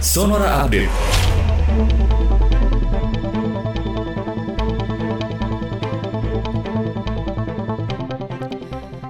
Sonora Update.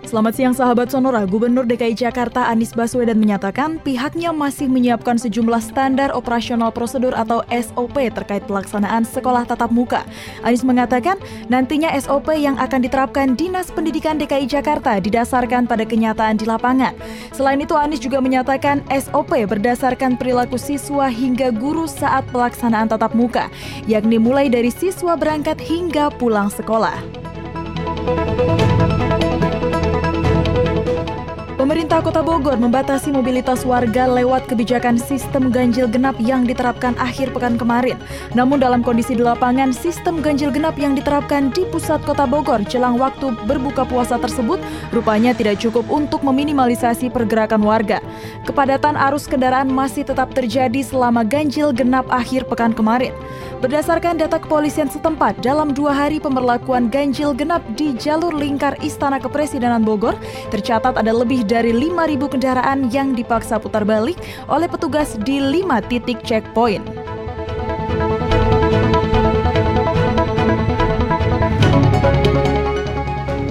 Selamat siang sahabat Sonora, Gubernur DKI Jakarta Anies Baswedan menyatakan pihaknya masih menyiapkan sejumlah standar operasional prosedur atau SOP terkait pelaksanaan sekolah tatap muka. Anies mengatakan nantinya SOP yang akan diterapkan Dinas Pendidikan DKI Jakarta didasarkan pada kenyataan di lapangan. Selain itu Anies juga menyatakan SOP berdasarkan perilaku siswa hingga guru saat pelaksanaan tatap muka, yakni mulai dari siswa berangkat hingga pulang sekolah. Pemerintah Kota Bogor membatasi mobilitas warga lewat kebijakan sistem ganjil genap yang diterapkan akhir pekan kemarin. Namun dalam kondisi di lapangan, sistem ganjil genap yang diterapkan di pusat Kota Bogor jelang waktu berbuka puasa tersebut rupanya tidak cukup untuk meminimalisasi pergerakan warga. Kepadatan arus kendaraan masih tetap terjadi selama ganjil genap akhir pekan kemarin. Berdasarkan data kepolisian setempat, dalam dua hari pemberlakuan ganjil genap di jalur lingkar Istana Kepresidenan Bogor, tercatat ada lebih dari 5.000 kendaraan yang dipaksa putar balik oleh petugas di lima titik checkpoint.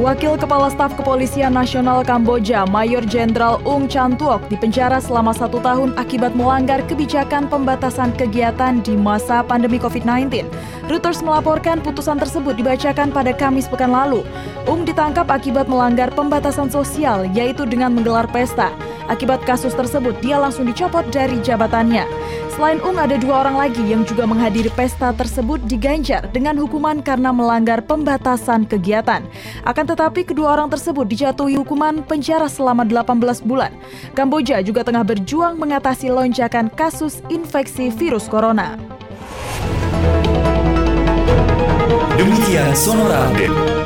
Wakil Kepala Staf Kepolisian Nasional Kamboja, Mayor Jenderal Ung Chan Tuok, dipenjara selama satu tahun akibat melanggar kebijakan pembatasan kegiatan di masa pandemi COVID-19. Reuters melaporkan putusan tersebut dibacakan pada Kamis pekan lalu. Ung ditangkap akibat melanggar pembatasan sosial, yaitu dengan menggelar pesta. Akibat kasus tersebut, dia langsung dicopot dari jabatannya. Selain Ung, ada dua orang lagi yang juga menghadiri pesta tersebut diganjar dengan hukuman karena melanggar pembatasan kegiatan. Akan tetapi kedua orang tersebut dijatuhi hukuman penjara selama 18 bulan. Kamboja juga tengah berjuang mengatasi lonjakan kasus infeksi virus corona. Demikian Sonora Update.